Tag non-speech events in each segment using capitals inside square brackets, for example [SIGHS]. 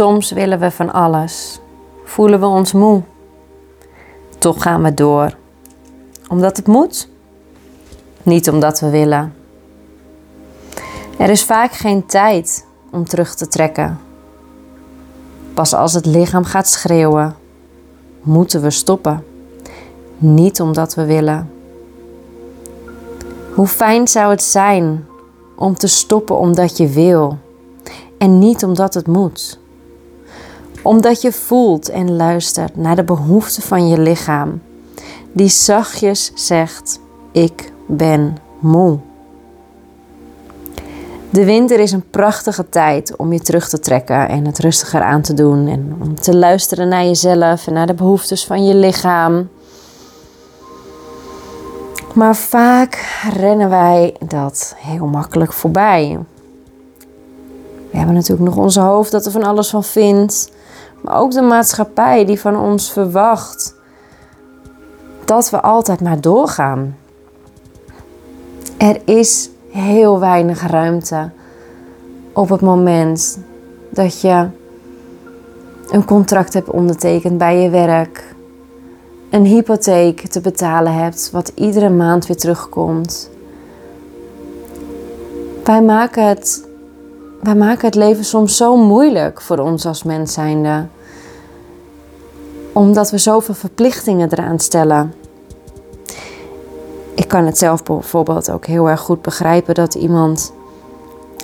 Soms willen we van alles, voelen we ons moe. Toch gaan we door. Omdat het moet, niet omdat we willen. Er is vaak geen tijd om terug te trekken. Pas als het lichaam gaat schreeuwen, moeten we stoppen. Niet omdat we willen. Hoe fijn zou het zijn om te stoppen omdat je wil en niet omdat het moet. Omdat je voelt en luistert naar de behoeften van je lichaam, die zachtjes zegt: Ik ben moe. De winter is een prachtige tijd om je terug te trekken en het rustiger aan te doen. En om te luisteren naar jezelf en naar de behoeftes van je lichaam. Maar vaak rennen wij dat heel makkelijk voorbij. We hebben natuurlijk nog onze hoofd dat er van alles van vindt. Maar ook de maatschappij die van ons verwacht dat we altijd maar doorgaan. Er is heel weinig ruimte op het moment dat je een contract hebt ondertekend bij je werk, een hypotheek te betalen hebt, wat iedere maand weer terugkomt. Wij maken het, wij maken het leven soms zo moeilijk voor ons als mens zijnde, omdat we zoveel verplichtingen eraan stellen ik kan het zelf bijvoorbeeld ook heel erg goed begrijpen dat iemand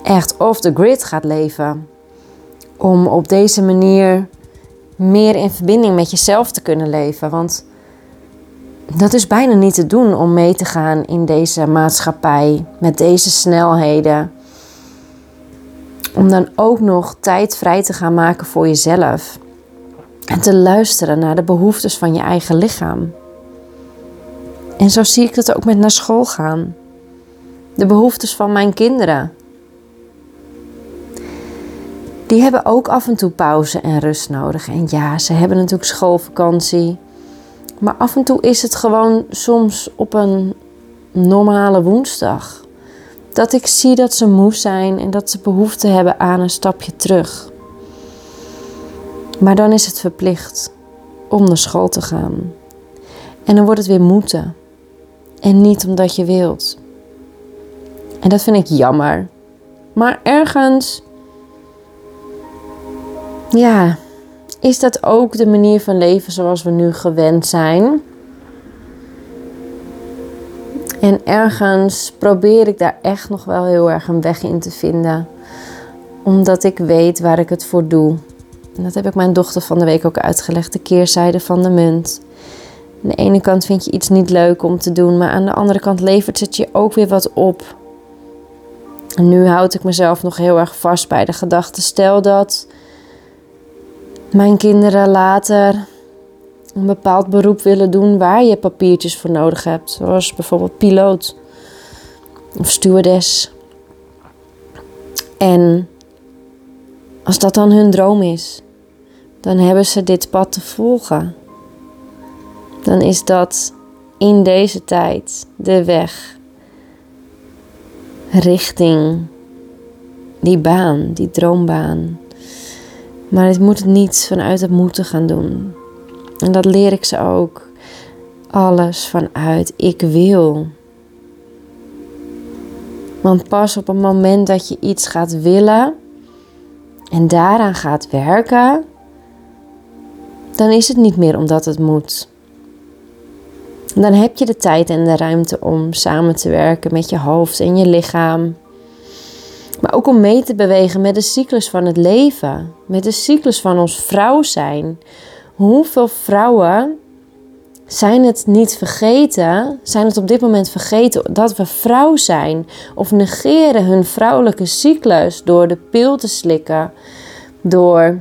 echt off the grid gaat leven. Om op deze manier meer in verbinding met jezelf te kunnen leven. Want dat is bijna niet te doen om mee te gaan in deze maatschappij met deze snelheden. Om dan ook nog tijd vrij te gaan maken voor jezelf. En te luisteren naar de behoeftes van je eigen lichaam. En zo zie ik het ook met naar school gaan. De behoeftes van mijn kinderen. Die hebben ook af en toe pauze en rust nodig. En ja, ze hebben natuurlijk schoolvakantie. Maar af en toe is het gewoon soms op een normale woensdag. Dat ik zie dat ze moe zijn en dat ze behoefte hebben aan een stapje terug. Maar dan is het verplicht om naar school te gaan. En dan wordt het weer moeten en niet omdat je wilt. En dat vind ik jammer. Maar ergens, ja, is dat ook de manier van leven zoals we nu gewend zijn. En ergens probeer ik daar echt nog wel heel erg een weg in te vinden. Omdat ik weet waar ik het voor doe. En dat heb ik mijn dochter van de week ook uitgelegd, de keerzijde van de munt. Aan de ene kant vind je iets niet leuk om te doen, maar aan de andere kant levert het je ook weer wat op. En nu houd ik mezelf nog heel erg vast bij de gedachte: stel dat mijn kinderen later een bepaald beroep willen doen waar je papiertjes voor nodig hebt, zoals bijvoorbeeld piloot of stewardess. En als dat dan hun droom is, dan hebben ze dit pad te volgen dan is dat in deze tijd de weg richting die baan, die droombaan. Maar het moet niet vanuit het moeten gaan doen. En dat leer ik ze ook. Alles vanuit ik wil. Want pas op het moment dat je iets gaat willen en daaraan gaat werken, dan is het niet meer omdat het moet dan heb je de tijd en de ruimte om samen te werken met je hoofd en je lichaam. Maar ook om mee te bewegen met de cyclus van het leven, met de cyclus van ons vrouw zijn. Hoeveel vrouwen zijn het niet vergeten, zijn het op dit moment vergeten dat we vrouw zijn of negeren hun vrouwelijke cyclus door de pil te slikken, door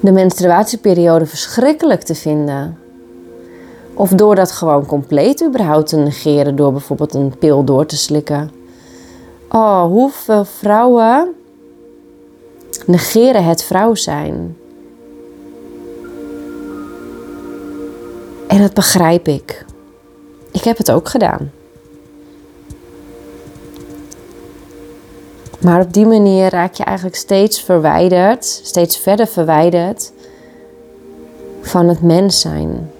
de menstruatieperiode verschrikkelijk te vinden. Of door dat gewoon compleet überhaupt te negeren door bijvoorbeeld een pil door te slikken. Oh, hoeveel vrouwen negeren het vrouw zijn. En dat begrijp ik. Ik heb het ook gedaan. Maar op die manier raak je eigenlijk steeds verwijderd, steeds verder verwijderd van het mens zijn.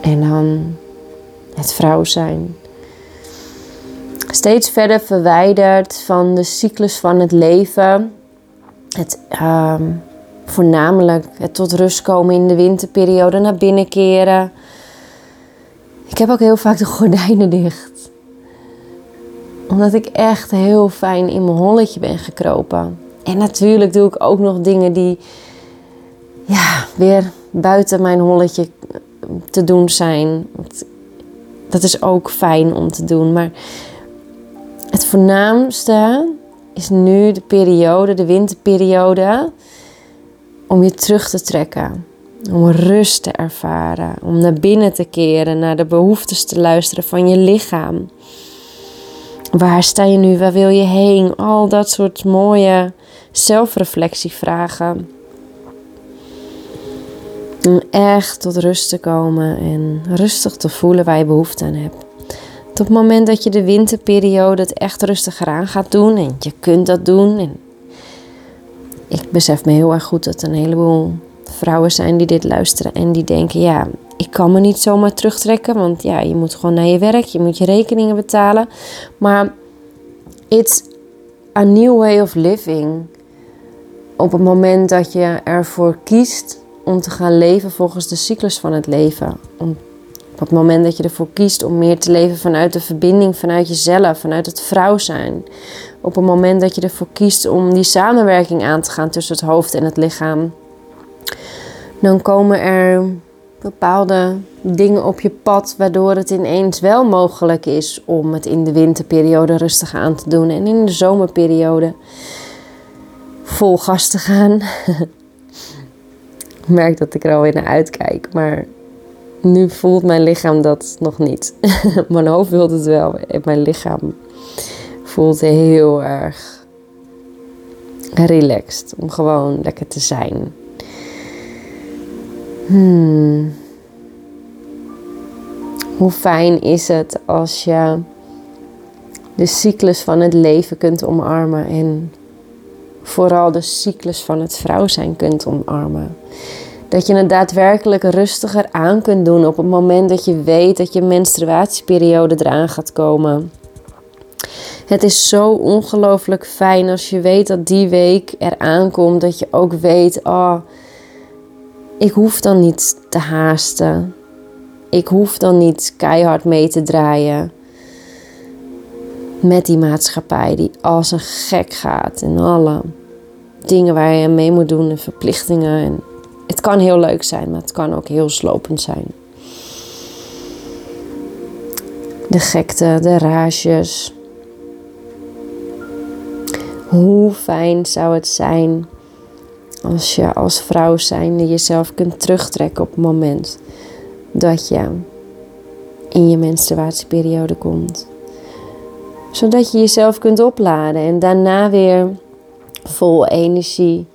En dan het vrouw zijn. Steeds verder verwijderd van de cyclus van het leven. Het, ehm, voornamelijk het tot rust komen in de winterperiode, naar binnen keren. Ik heb ook heel vaak de gordijnen dicht. Omdat ik echt heel fijn in mijn holletje ben gekropen. En natuurlijk doe ik ook nog dingen die ja, weer buiten mijn holletje te doen zijn. Dat is ook fijn om te doen. Maar het voornaamste is nu de periode, de winterperiode, om je terug te trekken. Om rust te ervaren. Om naar binnen te keren, naar de behoeftes te luisteren van je lichaam. Waar sta je nu? Waar wil je heen? Al dat soort mooie zelfreflectievragen. Om echt tot rust te komen en rustig te voelen waar je behoefte aan hebt. Tot het moment dat je de winterperiode echt rustiger aan gaat doen en je kunt dat doen. En ik besef me heel erg goed dat er een heleboel vrouwen zijn die dit luisteren en die denken: ja, ik kan me niet zomaar terugtrekken, want ja, je moet gewoon naar je werk, je moet je rekeningen betalen. Maar it's a new way of living. Op het moment dat je ervoor kiest om te gaan leven volgens de cyclus van het leven. Om, het moment dat je ervoor kiest om meer te leven vanuit de verbinding, vanuit jezelf, vanuit het vrouw zijn. Op het moment dat je ervoor kiest om die samenwerking aan te gaan tussen het hoofd en het lichaam. Dan komen er bepaalde dingen op je pad waardoor het ineens wel mogelijk is om het in de winterperiode rustig aan te doen en in de zomerperiode vol gas te gaan. [LAUGHS] Ik merk dat ik er alweer naar uitkijk, maar nu voelt mijn lichaam dat nog niet. [LAUGHS] mijn hoofd wil het wel mijn lichaam voelt heel erg relaxed om gewoon lekker te zijn. Hmm. Hoe fijn is het als je de cyclus van het leven kunt omarmen en vooral de cyclus van het vrouw zijn kunt omarmen. Dat je het daadwerkelijk rustiger aan kunt doen op het moment dat je weet dat je menstruatieperiode eraan gaat komen. Het is zo ongelooflijk fijn als je weet dat die week eraan komt. Dat je ook weet, oh, ik hoef dan niet te haasten. Ik hoef dan niet keihard mee te draaien. Met die maatschappij die als een gek gaat. En alle dingen waar je mee moet doen en verplichtingen. En het kan heel leuk zijn, maar het kan ook heel slopend zijn. De gekte, de rages. Hoe fijn zou het zijn als je als vrouw zijnde jezelf kunt terugtrekken op het moment dat je in je menstruatieperiode komt. Zodat je jezelf kunt opladen en daarna weer vol energie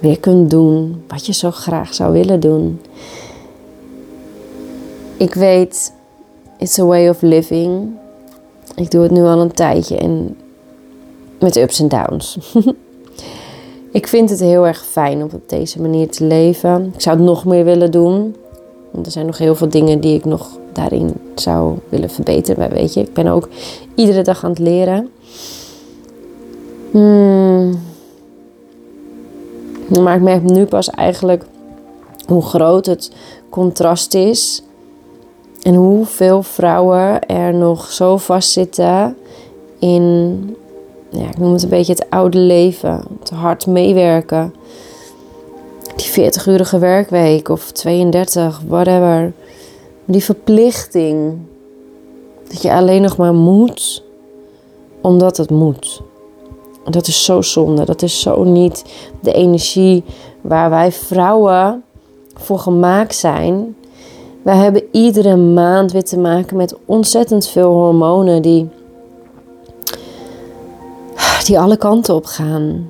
weer kunt doen wat je zo graag zou willen doen. Ik weet, it's a way of living. Ik doe het nu al een tijdje en met ups en downs. [LAUGHS] ik vind het heel erg fijn om op deze manier te leven. Ik zou het nog meer willen doen. Want er zijn nog heel veel dingen die ik nog daarin zou willen verbeteren. Maar weet je, ik ben ook iedere dag aan het leren. Hmm. Maar ik merk nu pas eigenlijk hoe groot het contrast is. En hoeveel vrouwen er nog zo vastzitten in, ja, ik noem het een beetje het oude leven. Het hard meewerken. Die 40-urige werkweek of 32, whatever. Die verplichting. Dat je alleen nog maar moet, omdat het moet. Dat is zo zonde. Dat is zo niet de energie waar wij vrouwen voor gemaakt zijn. Wij hebben iedere maand weer te maken met ontzettend veel hormonen die, die alle kanten op gaan.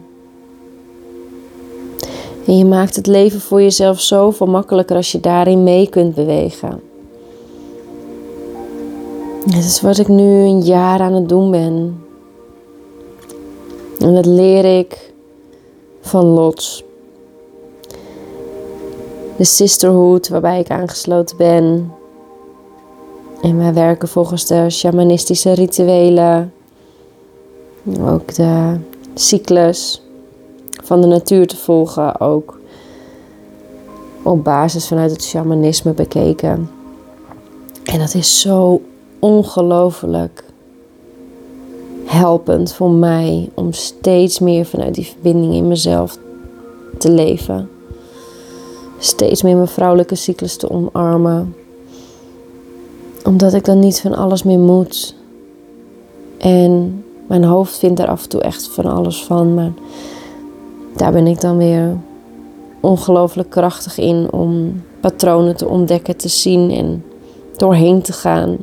En je maakt het leven voor jezelf zoveel makkelijker als je daarin mee kunt bewegen. Het is wat ik nu een jaar aan het doen ben. En dat leer ik van Lots. De sisterhood waarbij ik aangesloten ben. En wij werken volgens de shamanistische rituelen. Ook de cyclus van de natuur te volgen. Ook op basis vanuit het shamanisme bekeken. En dat is zo ongelooflijk helpend voor mij om steeds meer vanuit die verbinding in mezelf te leven. Steeds meer mijn vrouwelijke cyclus te omarmen. Omdat ik dan niet van alles meer moet. En mijn hoofd vindt daar af en toe echt van alles van. Maar daar ben ik dan weer ongelooflijk krachtig in om patronen te ontdekken, te zien en doorheen te gaan.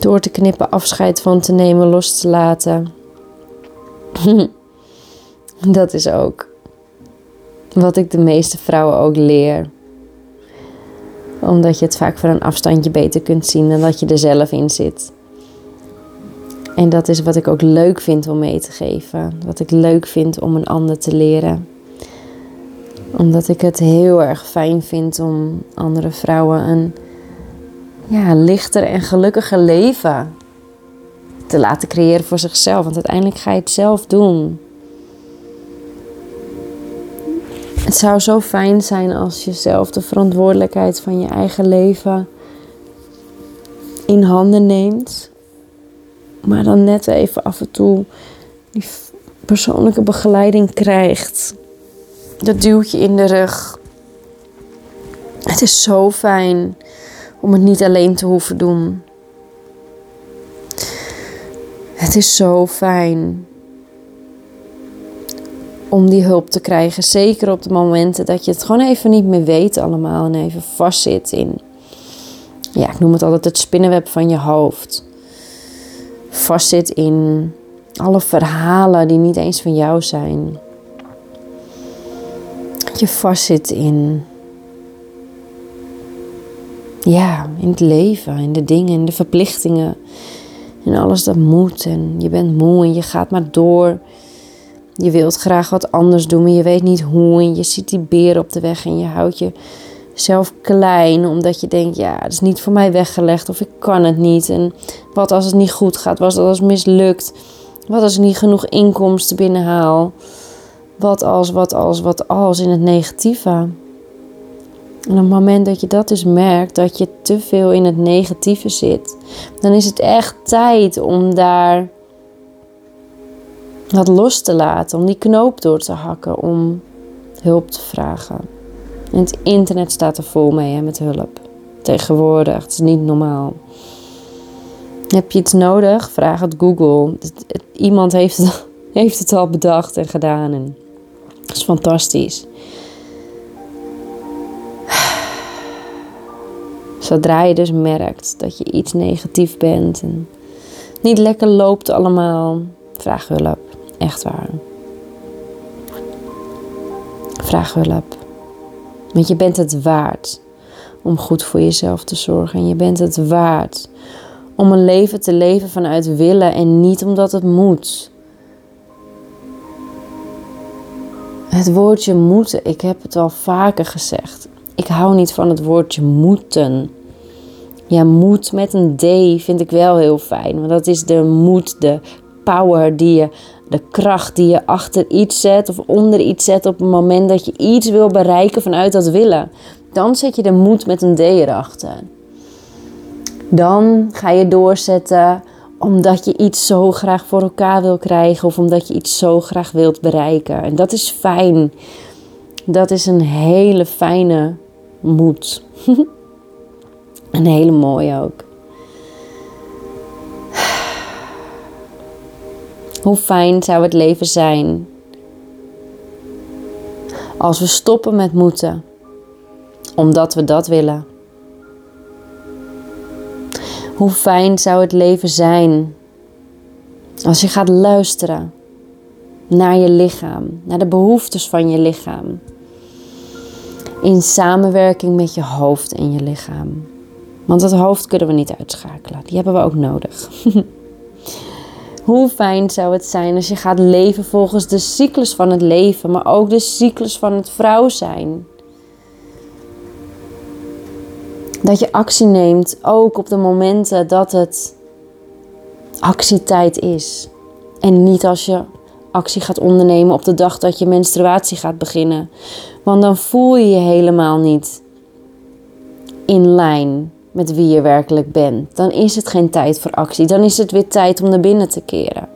Door te knippen, afscheid van te nemen, los te laten. [LAUGHS] Dat is ook wat ik de meeste vrouwen ook leer. Omdat je het vaak van een afstandje beter kunt zien dan dat je er zelf in zit. En dat is wat ik ook leuk vind om mee te geven. Wat ik leuk vind om een ander te leren. Omdat ik het heel erg fijn vind om andere vrouwen een ja, lichter en gelukkiger leven te laten creëren voor zichzelf. Want uiteindelijk ga je het zelf doen. Het zou zo fijn zijn als je zelf de verantwoordelijkheid van je eigen leven in handen neemt. Maar dan net even af en toe die persoonlijke begeleiding krijgt. Dat duwtje in de rug. Het is zo fijn om het niet alleen te hoeven doen. Het is zo fijn om die hulp te krijgen. Zeker op de momenten dat je het gewoon even niet meer weet allemaal en even vastzit in, ja, ik noem het altijd het spinnenweb van je hoofd. Vastzit in alle verhalen die niet eens van jou zijn. Dat je vastzit in ja, in het leven, in de dingen, in de verplichtingen. En alles dat moet. En je bent moe en je gaat maar door. Je wilt graag wat anders doen, maar je weet niet hoe. En je ziet die beer op de weg en je houdt jezelf klein. Omdat je denkt, ja, het is niet voor mij weggelegd of ik kan het niet. En wat als het niet goed gaat? Wat als het mislukt? Wat als ik niet genoeg inkomsten binnenhaal? Wat als, wat als, wat als in het negatieve? En op het moment dat je dat dus merkt, dat je te veel in het negatieve zit, dan is het echt tijd om daar wat los te laten, om die knoop door te hakken, om hulp te vragen. En het internet staat er vol mee hè, met hulp. Tegenwoordig, het is niet normaal. Heb je iets nodig? Vraag het Google. Iemand heeft het, [LAUGHS] heeft het al bedacht en gedaan. En dat is fantastisch. Zodra je dus merkt dat je iets negatief bent en niet lekker loopt allemaal, vraag hulp. Echt waar. Vraag hulp. Want je bent het waard om goed voor jezelf te zorgen. En je bent het waard om een leven te leven vanuit willen en niet omdat het moet. Het woordje moeten, ik heb het al vaker gezegd. Ik hou niet van het woordje moeten. Ja, moed met een D vind ik wel heel fijn. Want dat is de moed, de power die je, de kracht die je achter iets zet of onder iets zet op het moment dat je iets wil bereiken vanuit dat willen. Dan zet je de moed met een D erachter. Dan ga je doorzetten omdat je iets zo graag voor elkaar wil krijgen of omdat je iets zo graag wilt bereiken. En dat is fijn. Dat is een hele fijne moed. [LAUGHS] Een hele mooie ook. Hoe fijn zou het leven zijn als we stoppen met moeten, omdat we dat willen. Hoe fijn zou het leven zijn als je gaat luisteren naar je lichaam, naar de behoeftes van je lichaam, in samenwerking met je hoofd en je lichaam. Want het hoofd kunnen we niet uitschakelen. Die hebben we ook nodig. [LAUGHS] Hoe fijn zou het zijn als je gaat leven volgens de cyclus van het leven, maar ook de cyclus van het vrouw zijn. Dat je actie neemt ook op de momenten dat het actietijd is. En niet als je actie gaat ondernemen op de dag dat je menstruatie gaat beginnen. Want dan voel je je helemaal niet in lijn met wie je werkelijk bent. Dan is het geen tijd voor actie. Dan is het weer tijd om naar binnen te keren.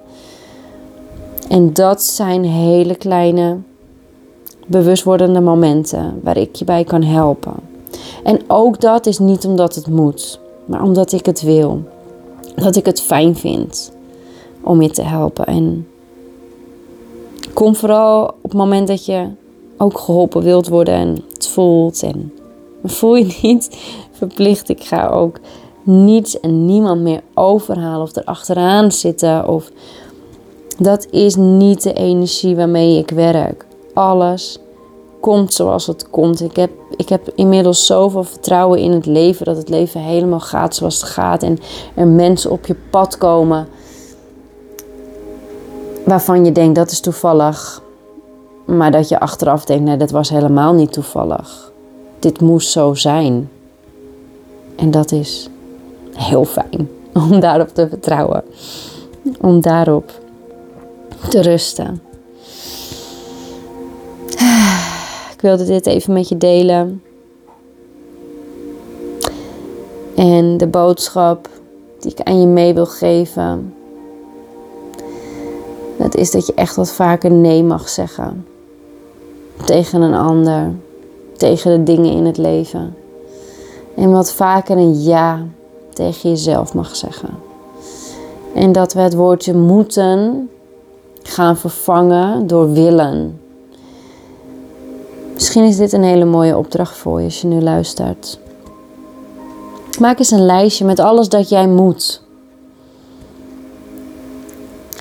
En dat zijn hele kleine bewustwordende momenten waar ik je bij kan helpen. En ook dat is niet omdat het moet, maar omdat ik het wil. Dat ik het fijn vind om je te helpen. En kom vooral op het moment dat je ook geholpen wilt worden en het voelt. En voel je niet verplicht. Ik ga ook niets en niemand meer overhalen of erachteraan zitten. Of dat is niet de energie waarmee ik werk. Alles komt zoals het komt. Ik heb, ik heb inmiddels zoveel vertrouwen in het leven dat het leven helemaal gaat zoals het gaat. En er mensen op je pad komen waarvan je denkt dat is toevallig. Maar dat je achteraf denkt, nee, dat was helemaal niet toevallig. Dit moest zo zijn. En dat is heel fijn [LAUGHS] om daarop te vertrouwen. Om daarop te rusten. [SIGHS] Ik wilde dit even met je delen. En de boodschap die ik aan je mee wil geven. Dat is dat je echt wat vaker nee mag zeggen. Tegen een ander. Tegen de dingen in het leven. En wat vaker een ja tegen jezelf mag zeggen. En dat we het woordje moeten gaan vervangen door willen. Misschien is dit een hele mooie opdracht voor je als je nu luistert. Maak eens een lijstje met alles dat jij moet.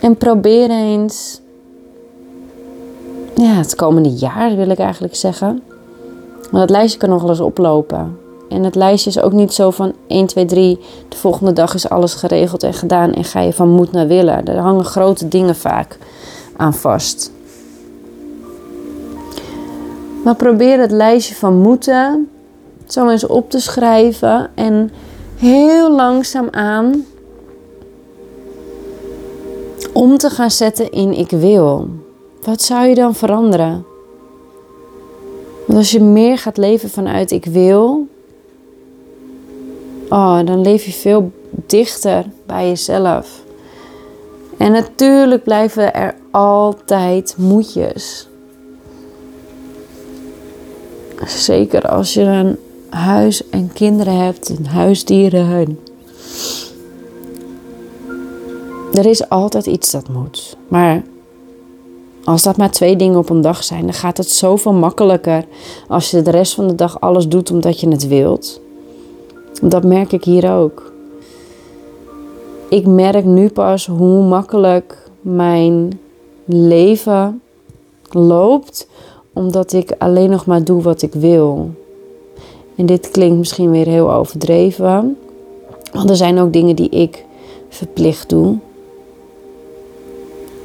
En probeer eens, ja, het komende jaar wil ik eigenlijk zeggen. Maar dat lijstje kan nog wel eens oplopen. En het lijstje is ook niet zo van 1, 2, 3. De volgende dag is alles geregeld en gedaan en ga je van moet naar willen. Er hangen grote dingen vaak aan vast. Maar probeer het lijstje van moeten zo eens op te schrijven en heel langzaam aan om te gaan zetten in ik wil. Wat zou je dan veranderen? Want als je meer gaat leven vanuit ik wil, oh, dan leef je veel dichter bij jezelf. En natuurlijk blijven er altijd moedjes. Zeker als je een huis en kinderen hebt, een huisdieren. Er is altijd iets dat moet. Maar als dat maar twee dingen op een dag zijn, dan gaat het zoveel makkelijker als je de rest van de dag alles doet omdat je het wilt. Dat merk ik hier ook. Ik merk nu pas hoe makkelijk mijn leven loopt, omdat ik alleen nog maar doe wat ik wil. En dit klinkt misschien weer heel overdreven, want er zijn ook dingen die ik verplicht doe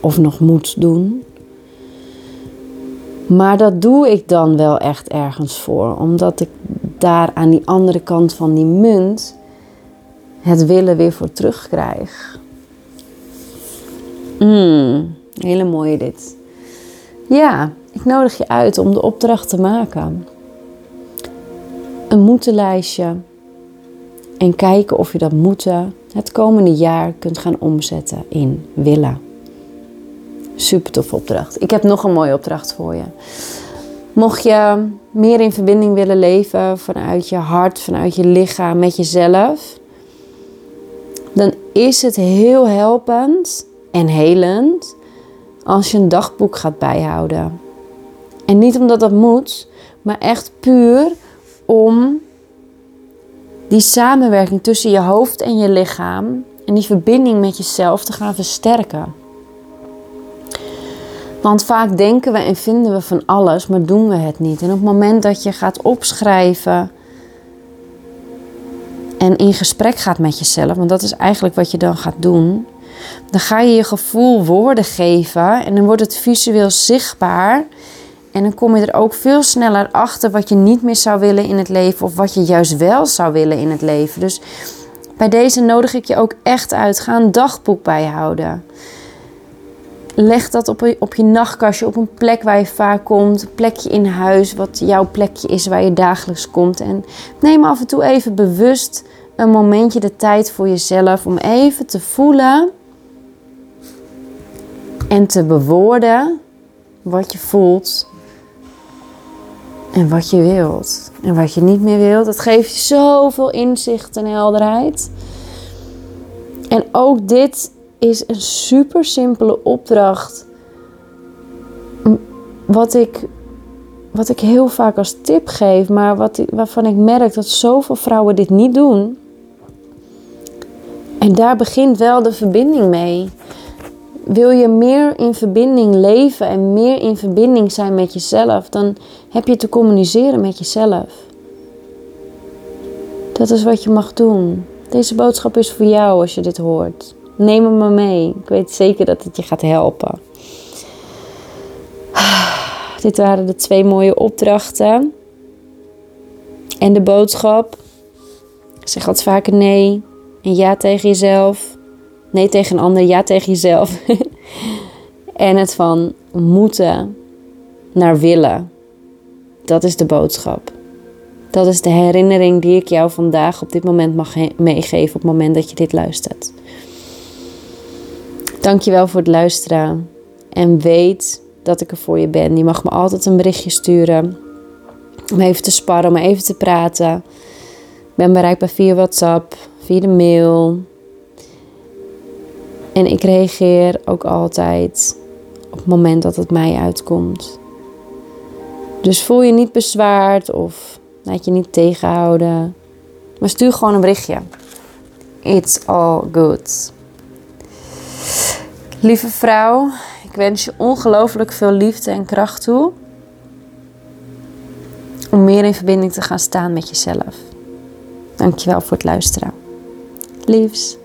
of nog moet doen. Maar dat doe ik dan wel echt ergens voor, omdat ik daar aan die andere kant van die munt het willen weer voor terugkrijg. Mm, hele mooie dit. Ja, ik nodig je uit om de opdracht te maken. Een moeten En kijken of je dat moeten het komende jaar kunt gaan omzetten in willen. Super tof opdracht. Ik heb nog een mooie opdracht voor je. Mocht je meer in verbinding willen leven vanuit je hart, vanuit je lichaam, met jezelf, dan is het heel helpend en helend als je een dagboek gaat bijhouden. En niet omdat dat moet, maar echt puur om die samenwerking tussen je hoofd en je lichaam en die verbinding met jezelf te gaan versterken. Want vaak denken we en vinden we van alles, maar doen we het niet. En op het moment dat je gaat opschrijven en in gesprek gaat met jezelf, want dat is eigenlijk wat je dan gaat doen, dan ga je je gevoel woorden geven en dan wordt het visueel zichtbaar. En dan kom je er ook veel sneller achter wat je niet meer zou willen in het leven of wat je juist wel zou willen in het leven. Dus bij deze nodig ik je ook echt uit. Ga een dagboek bijhouden. Leg dat op, op je nachtkastje, op een plek waar je vaak komt. Een plekje in huis, wat jouw plekje is waar je dagelijks komt. En neem af en toe even bewust een momentje de tijd voor jezelf om even te voelen en te bewoorden wat je voelt en wat je wilt. En wat je niet meer wilt. Dat geeft je zoveel inzicht en helderheid. En ook dit is een super simpele opdracht. Wat ik, wat ik heel vaak als tip geef, maar wat, waarvan ik merk dat zoveel vrouwen dit niet doen. En daar begint wel de verbinding mee. Wil je meer in verbinding leven en meer in verbinding zijn met jezelf, dan heb je te communiceren met jezelf. Dat is wat je mag doen. Deze boodschap is voor jou als je dit hoort. Neem hem maar mee. Ik weet zeker dat het je gaat helpen. [SIGHS] Dit waren de twee mooie opdrachten. En de boodschap. Zeg wat vaker nee en ja tegen jezelf. Nee tegen een ander, ja tegen jezelf. [LAUGHS] en het van moeten naar willen. Dat is de boodschap. Dat is de herinnering die ik jou vandaag op dit moment mag meegeven op het moment dat je dit luistert. Dankjewel voor het luisteren. En weet dat ik er voor je ben. Je mag me altijd een berichtje sturen. Om even te sparren, om even te praten. Ik ben bereikbaar via WhatsApp, via de mail. En ik reageer ook altijd op het moment dat het mij uitkomt. Dus voel je niet bezwaard of laat je niet tegenhouden. Maar stuur gewoon een berichtje. It's all good. Lieve vrouw, ik wens je ongelooflijk veel liefde en kracht toe. Om meer in verbinding te gaan staan met jezelf. Dankjewel voor het luisteren. Liefs.